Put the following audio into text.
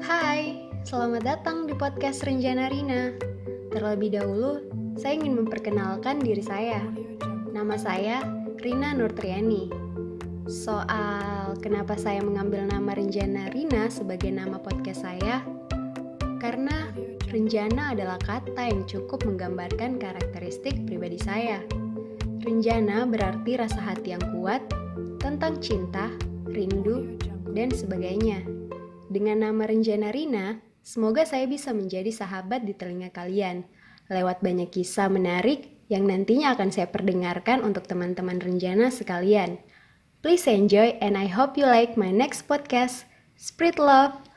Hai, selamat datang di podcast Renjana Rina. Terlebih dahulu, saya ingin memperkenalkan diri saya. Nama saya Rina Nurtriani. Soal kenapa saya mengambil nama Renjana Rina sebagai nama podcast saya, karena Renjana adalah kata yang cukup menggambarkan karakteristik pribadi saya. Renjana berarti rasa hati yang kuat tentang cinta, rindu, dan sebagainya. Dengan nama Renjana Rina, semoga saya bisa menjadi sahabat di telinga kalian lewat banyak kisah menarik yang nantinya akan saya perdengarkan untuk teman-teman Renjana sekalian. Please enjoy and I hope you like my next podcast. Spread love!